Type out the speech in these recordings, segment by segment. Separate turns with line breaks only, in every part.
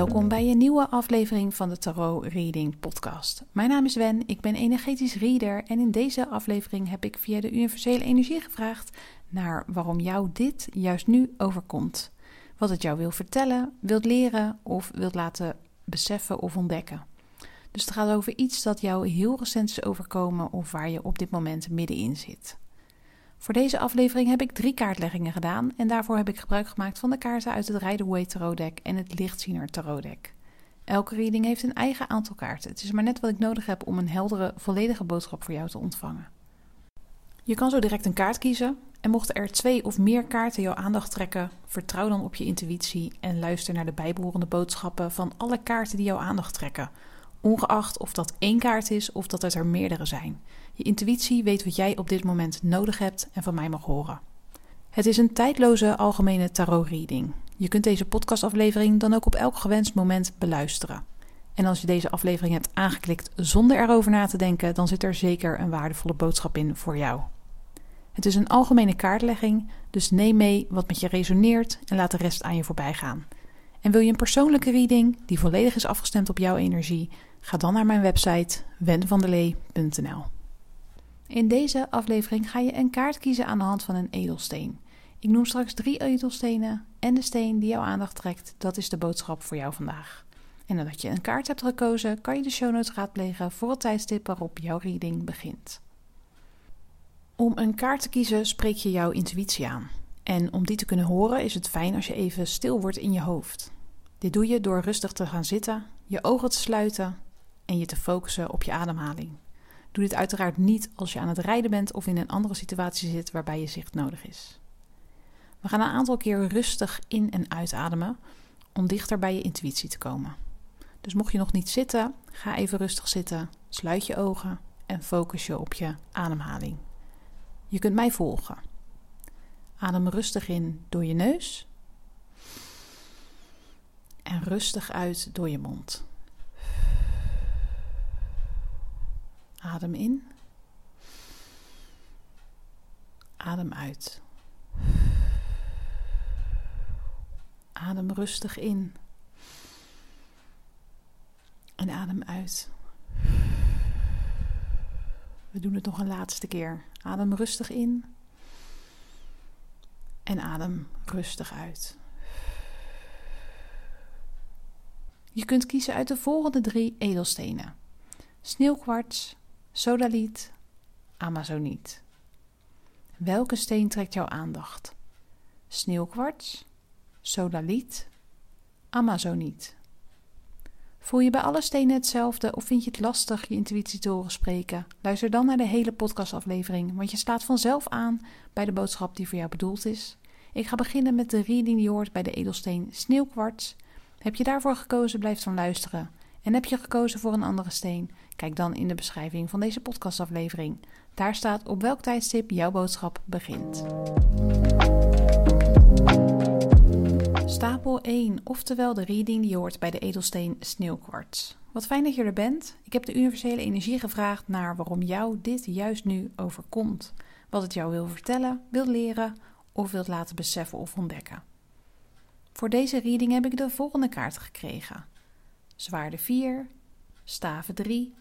Welkom bij een nieuwe aflevering van de Tarot Reading Podcast. Mijn naam is Wen, ik ben energetisch reader en in deze aflevering heb ik via de universele energie gevraagd naar waarom jou dit juist nu overkomt. Wat het jou wil vertellen, wilt leren of wilt laten beseffen of ontdekken. Dus het gaat over iets dat jou heel recent is overkomen of waar je op dit moment middenin zit. Voor deze aflevering heb ik drie kaartleggingen gedaan en daarvoor heb ik gebruik gemaakt van de kaarten uit het Rider-Waite Tarot Deck en het Lichtziener Tarot Deck. Elke reading heeft een eigen aantal kaarten. Het is maar net wat ik nodig heb om een heldere, volledige boodschap voor jou te ontvangen. Je kan zo direct een kaart kiezen en mochten er twee of meer kaarten jouw aandacht trekken, vertrouw dan op je intuïtie en luister naar de bijbehorende boodschappen van alle kaarten die jouw aandacht trekken, ongeacht of dat één kaart is of dat het er meerdere zijn. Je intuïtie weet wat jij op dit moment nodig hebt en van mij mag horen. Het is een tijdloze algemene tarot-reading. Je kunt deze podcastaflevering dan ook op elk gewenst moment beluisteren. En als je deze aflevering hebt aangeklikt zonder erover na te denken, dan zit er zeker een waardevolle boodschap in voor jou. Het is een algemene kaartlegging, dus neem mee wat met je resoneert en laat de rest aan je voorbij gaan. En wil je een persoonlijke reading die volledig is afgestemd op jouw energie? Ga dan naar mijn website wenvandelee.nl. In deze aflevering ga je een kaart kiezen aan de hand van een edelsteen. Ik noem straks drie edelstenen en de steen die jouw aandacht trekt, dat is de boodschap voor jou vandaag. En nadat je een kaart hebt gekozen, kan je de show notes raadplegen voor het tijdstip waarop jouw reading begint. Om een kaart te kiezen spreek je jouw intuïtie aan. En om die te kunnen horen is het fijn als je even stil wordt in je hoofd. Dit doe je door rustig te gaan zitten, je ogen te sluiten en je te focussen op je ademhaling. Doe dit uiteraard niet als je aan het rijden bent of in een andere situatie zit waarbij je zicht nodig is. We gaan een aantal keer rustig in- en uitademen om dichter bij je intuïtie te komen. Dus mocht je nog niet zitten, ga even rustig zitten, sluit je ogen en focus je op je ademhaling. Je kunt mij volgen. Adem rustig in door je neus en rustig uit door je mond. Adem in. Adem uit. Adem rustig in. En adem uit. We doen het nog een laatste keer. Adem rustig in. En adem rustig uit. Je kunt kiezen uit de volgende drie edelstenen: sneeuwkwarts, sodaliet, amazoniet. Welke steen trekt jouw aandacht? Sneeuwkwarts, sodaliet, amazoniet. Voel je bij alle stenen hetzelfde of vind je het lastig je intuïtie te horen spreken? Luister dan naar de hele podcastaflevering, want je slaat vanzelf aan bij de boodschap die voor jou bedoeld is. Ik ga beginnen met de reading die hoort bij de edelsteen sneeuwkwarts. Heb je daarvoor gekozen, blijf dan luisteren. En heb je gekozen voor een andere steen? Kijk dan in de beschrijving van deze podcastaflevering. Daar staat op welk tijdstip jouw boodschap begint. Stapel 1, oftewel de reading die hoort bij de edelsteen sneeuwkwarts. Wat fijn dat je er bent. Ik heb de universele energie gevraagd naar waarom jou dit juist nu overkomt. Wat het jou wil vertellen, wil leren of wilt laten beseffen of ontdekken. Voor deze reading heb ik de volgende kaarten gekregen: Zwaarde 4, Staven 3,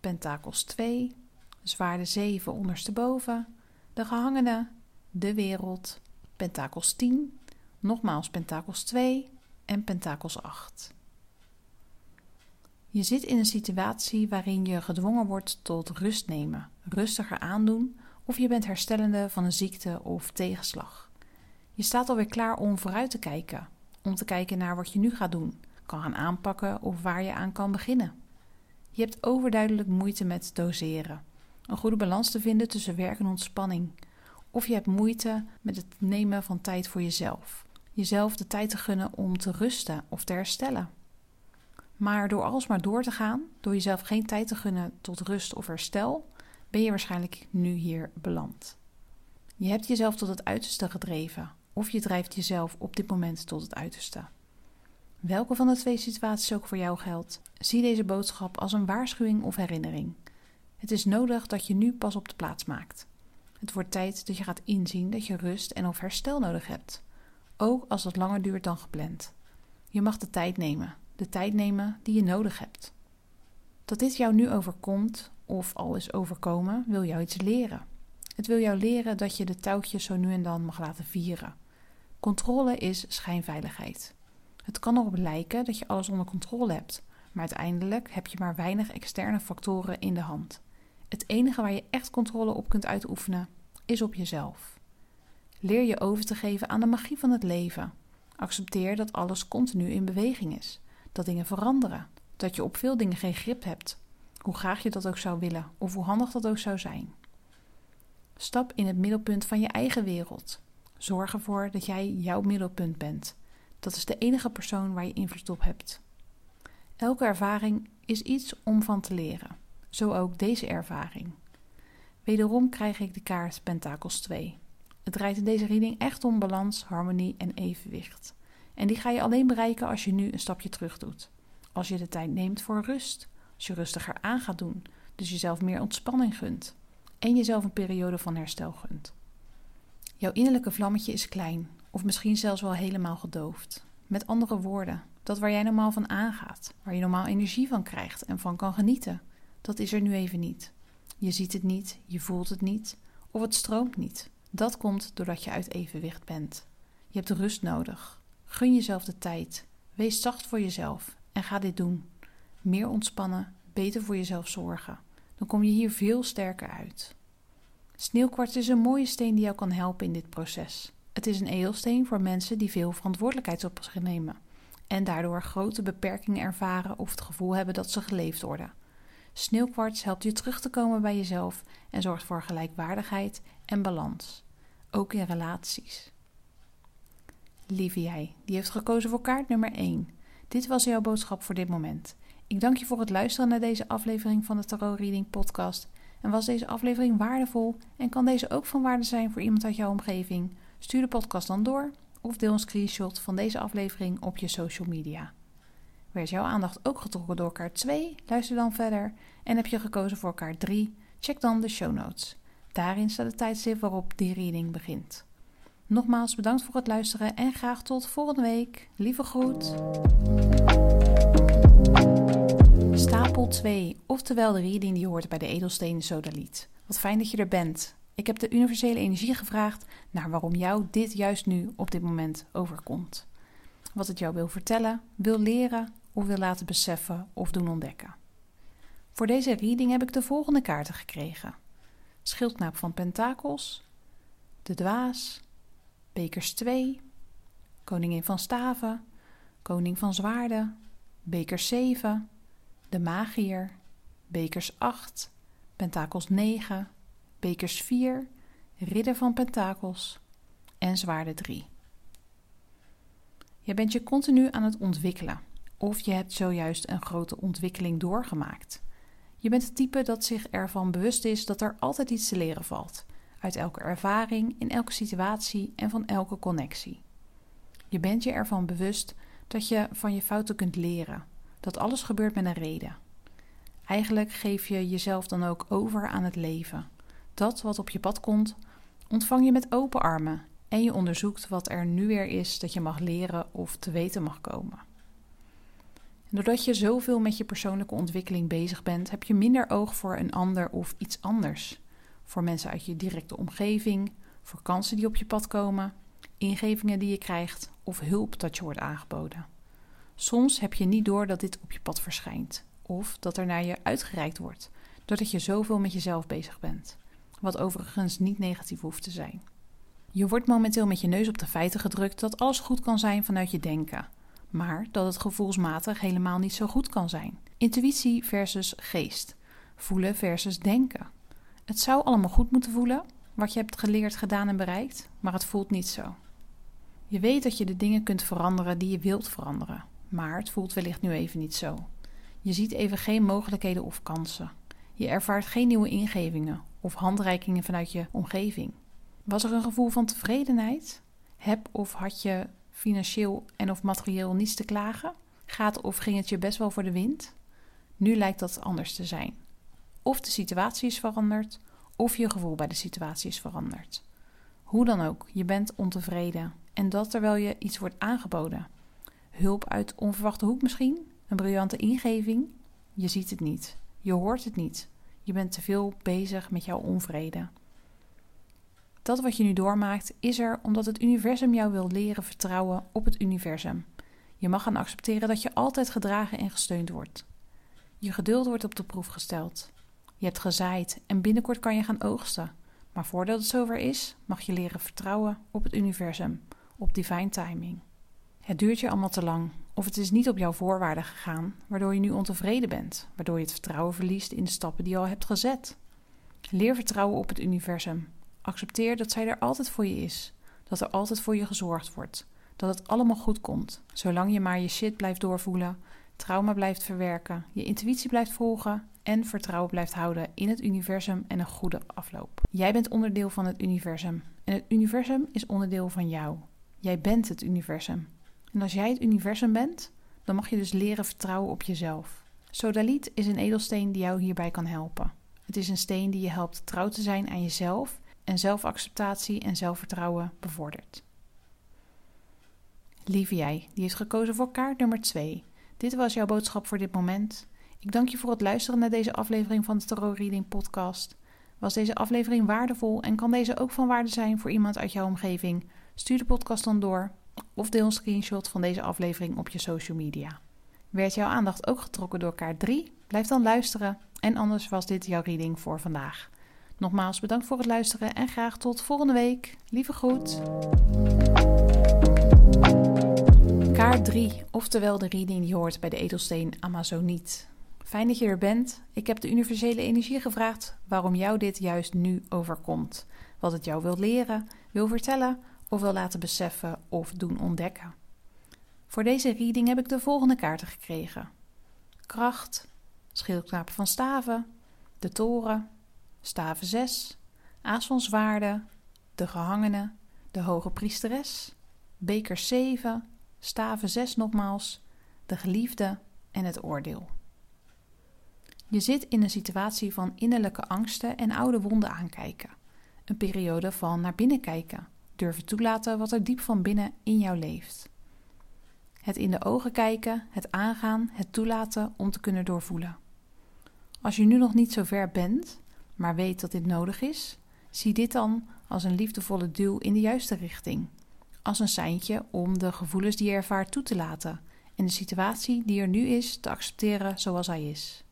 Pentakels 2, Zwaarde 7 ondersteboven, De Gehangene, De Wereld, Pentakels 10, nogmaals Pentakels 2 en Pentakels 8. Je zit in een situatie waarin je gedwongen wordt tot rust nemen, rustiger aandoen of je bent herstellende van een ziekte of tegenslag. Je staat alweer klaar om vooruit te kijken, om te kijken naar wat je nu gaat doen, kan gaan aanpakken of waar je aan kan beginnen. Je hebt overduidelijk moeite met doseren, een goede balans te vinden tussen werk en ontspanning. Of je hebt moeite met het nemen van tijd voor jezelf, jezelf de tijd te gunnen om te rusten of te herstellen. Maar door alsmaar door te gaan, door jezelf geen tijd te gunnen tot rust of herstel, ben je waarschijnlijk nu hier beland. Je hebt jezelf tot het uiterste gedreven, of je drijft jezelf op dit moment tot het uiterste. Welke van de twee situaties ook voor jou geldt, zie deze boodschap als een waarschuwing of herinnering. Het is nodig dat je nu pas op de plaats maakt. Het wordt tijd dat je gaat inzien dat je rust en of herstel nodig hebt, ook als het langer duurt dan gepland. Je mag de tijd nemen, de tijd nemen die je nodig hebt. Dat dit jou nu overkomt of al is overkomen, wil jou iets leren. Het wil jou leren dat je de touwtjes zo nu en dan mag laten vieren. Controle is schijnveiligheid. Het kan erop lijken dat je alles onder controle hebt, maar uiteindelijk heb je maar weinig externe factoren in de hand. Het enige waar je echt controle op kunt uitoefenen is op jezelf. Leer je over te geven aan de magie van het leven. Accepteer dat alles continu in beweging is, dat dingen veranderen, dat je op veel dingen geen grip hebt, hoe graag je dat ook zou willen of hoe handig dat ook zou zijn. Stap in het middelpunt van je eigen wereld. Zorg ervoor dat jij jouw middelpunt bent. Dat is de enige persoon waar je invloed op hebt. Elke ervaring is iets om van te leren. Zo ook deze ervaring. Wederom krijg ik de kaart Pentakels 2. Het draait in deze reading echt om balans, harmonie en evenwicht. En die ga je alleen bereiken als je nu een stapje terug doet. Als je de tijd neemt voor rust. Als je rustiger aan gaat doen. Dus jezelf meer ontspanning gunt. En jezelf een periode van herstel gunt. Jouw innerlijke vlammetje is klein, of misschien zelfs wel helemaal gedoofd. Met andere woorden, dat waar jij normaal van aangaat, waar je normaal energie van krijgt en van kan genieten, dat is er nu even niet. Je ziet het niet, je voelt het niet, of het stroomt niet. Dat komt doordat je uit evenwicht bent. Je hebt rust nodig. Gun jezelf de tijd. Wees zacht voor jezelf en ga dit doen. Meer ontspannen, beter voor jezelf zorgen. Dan kom je hier veel sterker uit. Sneeuwkwarts is een mooie steen die jou kan helpen in dit proces. Het is een edelsteen voor mensen die veel verantwoordelijkheid op zich nemen en daardoor grote beperkingen ervaren of het gevoel hebben dat ze geleefd worden. Sneeuwkwarts helpt je terug te komen bij jezelf en zorgt voor gelijkwaardigheid en balans, ook in relaties. Lieve jij, die heeft gekozen voor kaart nummer 1. Dit was jouw boodschap voor dit moment. Ik dank je voor het luisteren naar deze aflevering van de Tarot Reading Podcast. En was deze aflevering waardevol en kan deze ook van waarde zijn voor iemand uit jouw omgeving? Stuur de podcast dan door of deel een screenshot van deze aflevering op je social media. Werd jouw aandacht ook getrokken door kaart 2? Luister dan verder. En heb je gekozen voor kaart 3? Check dan de show notes. Daarin staat de tijdstip waarop die reading begint. Nogmaals bedankt voor het luisteren en graag tot volgende week. Lieve groet. Stapel 2, oftewel de reading die hoort bij de Edelstenen Sodaliet. Wat fijn dat je er bent. Ik heb de universele energie gevraagd naar waarom jou dit juist nu op dit moment overkomt. Wat het jou wil vertellen, wil leren of wil laten beseffen of doen ontdekken. Voor deze reading heb ik de volgende kaarten gekregen: Schildknaap van Pentakels, de Dwaas, Bekers 2, Koningin van Staven, Koning van Zwaarden, Bekers 7, de Magier, Bekers 8, Pentakels 9, Bekers 4, Ridder van Pentakels en Zwaarden 3. Je bent je continu aan het ontwikkelen, of je hebt zojuist een grote ontwikkeling doorgemaakt. Je bent het type dat zich ervan bewust is dat er altijd iets te leren valt, uit elke ervaring, in elke situatie en van elke connectie. Je bent je ervan bewust dat je van je fouten kunt leren, dat alles gebeurt met een reden. Eigenlijk geef je jezelf dan ook over aan het leven. Dat wat op je pad komt, ontvang je met open armen en je onderzoekt wat er nu weer is dat je mag leren of te weten mag komen. doordat je zoveel met je persoonlijke ontwikkeling bezig bent, heb je minder oog voor een ander of iets anders. Voor mensen uit je directe omgeving, voor kansen die op je pad komen, ingevingen die je krijgt of hulp dat je wordt aangeboden. Soms heb je niet door dat dit op je pad verschijnt of dat er naar je uitgereikt wordt, doordat je zoveel met jezelf bezig bent, wat overigens niet negatief hoeft te zijn. Je wordt momenteel met je neus op de feiten gedrukt dat alles goed kan zijn vanuit je denken, maar dat het gevoelsmatig helemaal niet zo goed kan zijn. Intuïtie versus geest, voelen versus denken. Het zou allemaal goed moeten voelen, wat je hebt geleerd, gedaan en bereikt, maar het voelt niet zo. Je weet dat je de dingen kunt veranderen die je wilt veranderen, maar het voelt wellicht nu even niet zo. Je ziet even geen mogelijkheden of kansen. Je ervaart geen nieuwe ingevingen of handreikingen vanuit je omgeving. Was er een gevoel van tevredenheid? Heb of had je financieel en of materieel niets te klagen? Gaat of ging het je best wel voor de wind? Nu lijkt dat anders te zijn. Of de situatie is veranderd, of je gevoel bij de situatie is veranderd. Hoe dan ook, je bent ontevreden en dat terwijl je iets wordt aangeboden. Hulp uit onverwachte hoek misschien? Een briljante ingeving? Je ziet het niet. Je hoort het niet. Je bent te veel bezig met jouw onvrede. Dat wat je nu doormaakt is er omdat het universum jou wil leren vertrouwen op het universum. Je mag gaan accepteren dat je altijd gedragen en gesteund wordt. Je geduld wordt op de proef gesteld. Je hebt gezaaid en binnenkort kan je gaan oogsten. Maar voordat het zover is, mag je leren vertrouwen op het universum, op divine timing. Het duurt je allemaal te lang, of het is niet op jouw voorwaarden gegaan, waardoor je nu ontevreden bent, waardoor je het vertrouwen verliest in de stappen die je al hebt gezet. Leer vertrouwen op het universum. Accepteer dat zij er altijd voor je is, dat er altijd voor je gezorgd wordt, dat het allemaal goed komt, zolang je maar je shit blijft doorvoelen, trauma blijft verwerken, je intuïtie blijft volgen en vertrouwen blijft houden in het universum en een goede afloop. Jij bent onderdeel van het universum en het universum is onderdeel van jou. Jij bent het universum. En als jij het universum bent, dan mag je dus leren vertrouwen op jezelf. Sodaliet is een edelsteen die jou hierbij kan helpen. Het is een steen die je helpt trouw te zijn aan jezelf en zelfacceptatie en zelfvertrouwen bevordert. Lieve jij, die heeft gekozen voor kaart nummer 2. Dit was jouw boodschap voor dit moment. Ik dank je voor het luisteren naar deze aflevering van de Tarot Reading Podcast. Was deze aflevering waardevol en kan deze ook van waarde zijn voor iemand uit jouw omgeving? Stuur de podcast dan door of deel een screenshot van deze aflevering op je social media. Werd jouw aandacht ook getrokken door kaart 3? Blijf dan luisteren en anders was dit jouw reading voor vandaag. Nogmaals bedankt voor het luisteren en graag tot volgende week. Lieve groet. Kaart 3, oftewel de reading die hoort bij de edelsteen Amazoniet. Fijn dat je er bent. Ik heb de universele energie gevraagd waarom jou dit juist nu overkomt. Wat het jou wil leren, wil vertellen of wil laten beseffen of doen ontdekken. Voor deze reading heb ik de volgende kaarten gekregen: Kracht, Schildknapen van Staven, de Toren, Staven 6, Aas van Zwaarden, de Gehangene, de Hoge Priesteres, Beker 7, Staven 6 nogmaals, de Geliefde en het Oordeel. Je zit in een situatie van innerlijke angsten en oude wonden aankijken. Een periode van naar binnen kijken, durven toelaten wat er diep van binnen in jou leeft. Het in de ogen kijken, het aangaan, het toelaten om te kunnen doorvoelen. Als je nu nog niet zo ver bent, maar weet dat dit nodig is, zie dit dan als een liefdevolle duw in de juiste richting. Als een seintje om de gevoelens die je ervaart toe te laten en de situatie die er nu is te accepteren zoals hij is.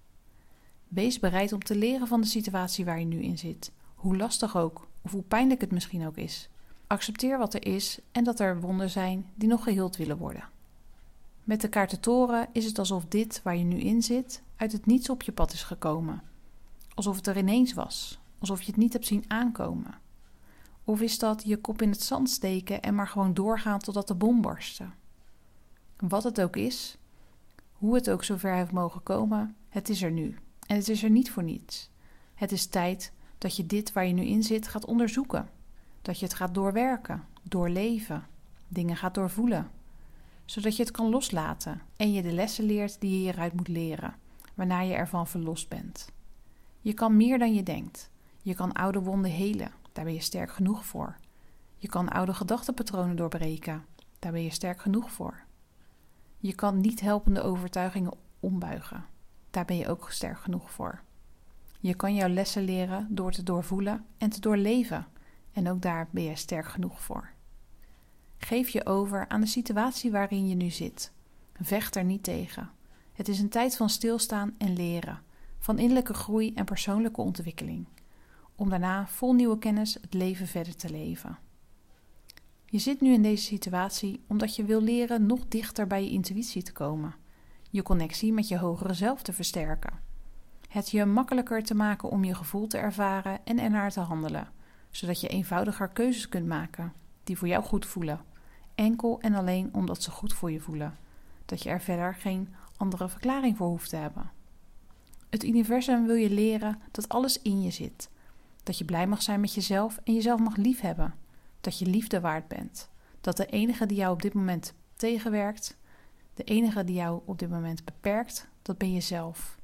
Wees bereid om te leren van de situatie waar je nu in zit, hoe lastig ook of hoe pijnlijk het misschien ook is. Accepteer wat er is en dat er wonden zijn die nog geheeld willen worden. Met de kaartentoren is het alsof dit waar je nu in zit uit het niets op je pad is gekomen. Alsof het er ineens was, alsof je het niet hebt zien aankomen. Of is dat je kop in het zand steken en maar gewoon doorgaan totdat de bom barstte? Wat het ook is, hoe het ook zover heeft mogen komen, het is er nu. En het is er niet voor niets. Het is tijd dat je dit waar je nu in zit gaat onderzoeken. Dat je het gaat doorwerken, doorleven, dingen gaat doorvoelen. Zodat je het kan loslaten en je de lessen leert die je hieruit moet leren, waarna je ervan verlost bent. Je kan meer dan je denkt. Je kan oude wonden helen, daar ben je sterk genoeg voor. Je kan oude gedachtenpatronen doorbreken, daar ben je sterk genoeg voor. Je kan niet helpende overtuigingen ombuigen, daar ben je ook sterk genoeg voor. Je kan jouw lessen leren door te doorvoelen en te doorleven, en ook daar ben je sterk genoeg voor. Geef je over aan de situatie waarin je nu zit. Vecht er niet tegen. Het is een tijd van stilstaan en leren, van innerlijke groei en persoonlijke ontwikkeling, om daarna vol nieuwe kennis het leven verder te leven. Je zit nu in deze situatie omdat je wil leren nog dichter bij je intuïtie te komen, je connectie met je hogere zelf te versterken, het je makkelijker te maken om je gevoel te ervaren en ernaar te handelen zodat je eenvoudiger keuzes kunt maken die voor jou goed voelen. Enkel en alleen omdat ze goed voor je voelen. Dat je er verder geen andere verklaring voor hoeft te hebben. Het universum wil je leren dat alles in je zit. Dat je blij mag zijn met jezelf en jezelf mag liefhebben. Dat je liefde waard bent. Dat de enige die jou op dit moment tegenwerkt, de enige die jou op dit moment beperkt, dat ben jezelf.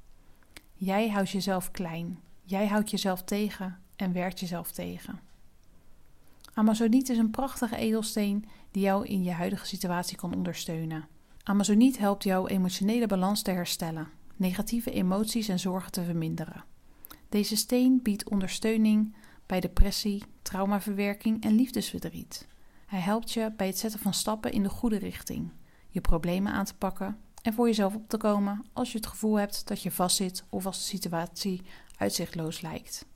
Jij houdt jezelf klein. Jij houdt jezelf tegen en werkt jezelf tegen. Amazoniet is een prachtige edelsteen die jou in je huidige situatie kan ondersteunen. Amazoniet helpt jouw emotionele balans te herstellen, negatieve emoties en zorgen te verminderen. Deze steen biedt ondersteuning bij depressie, traumaverwerking en liefdesverdriet. Hij helpt je bij het zetten van stappen in de goede richting, je problemen aan te pakken en voor jezelf op te komen als je het gevoel hebt dat je vastzit of als de situatie uitzichtloos lijkt.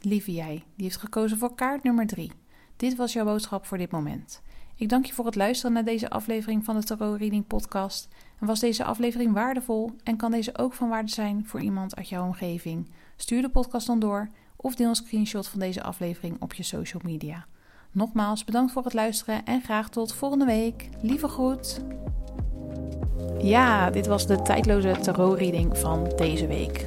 Lieve jij, die heeft gekozen voor kaart nummer 3. Dit was jouw boodschap voor dit moment. Ik dank je voor het luisteren naar deze aflevering van de Tarot Reading Podcast. En was deze aflevering waardevol en kan deze ook van waarde zijn voor iemand uit jouw omgeving? Stuur de podcast dan door of deel een screenshot van deze aflevering op je social media. Nogmaals bedankt voor het luisteren en graag tot volgende week. Lieve groet. Ja, dit was de tijdloze tarot reading van deze week.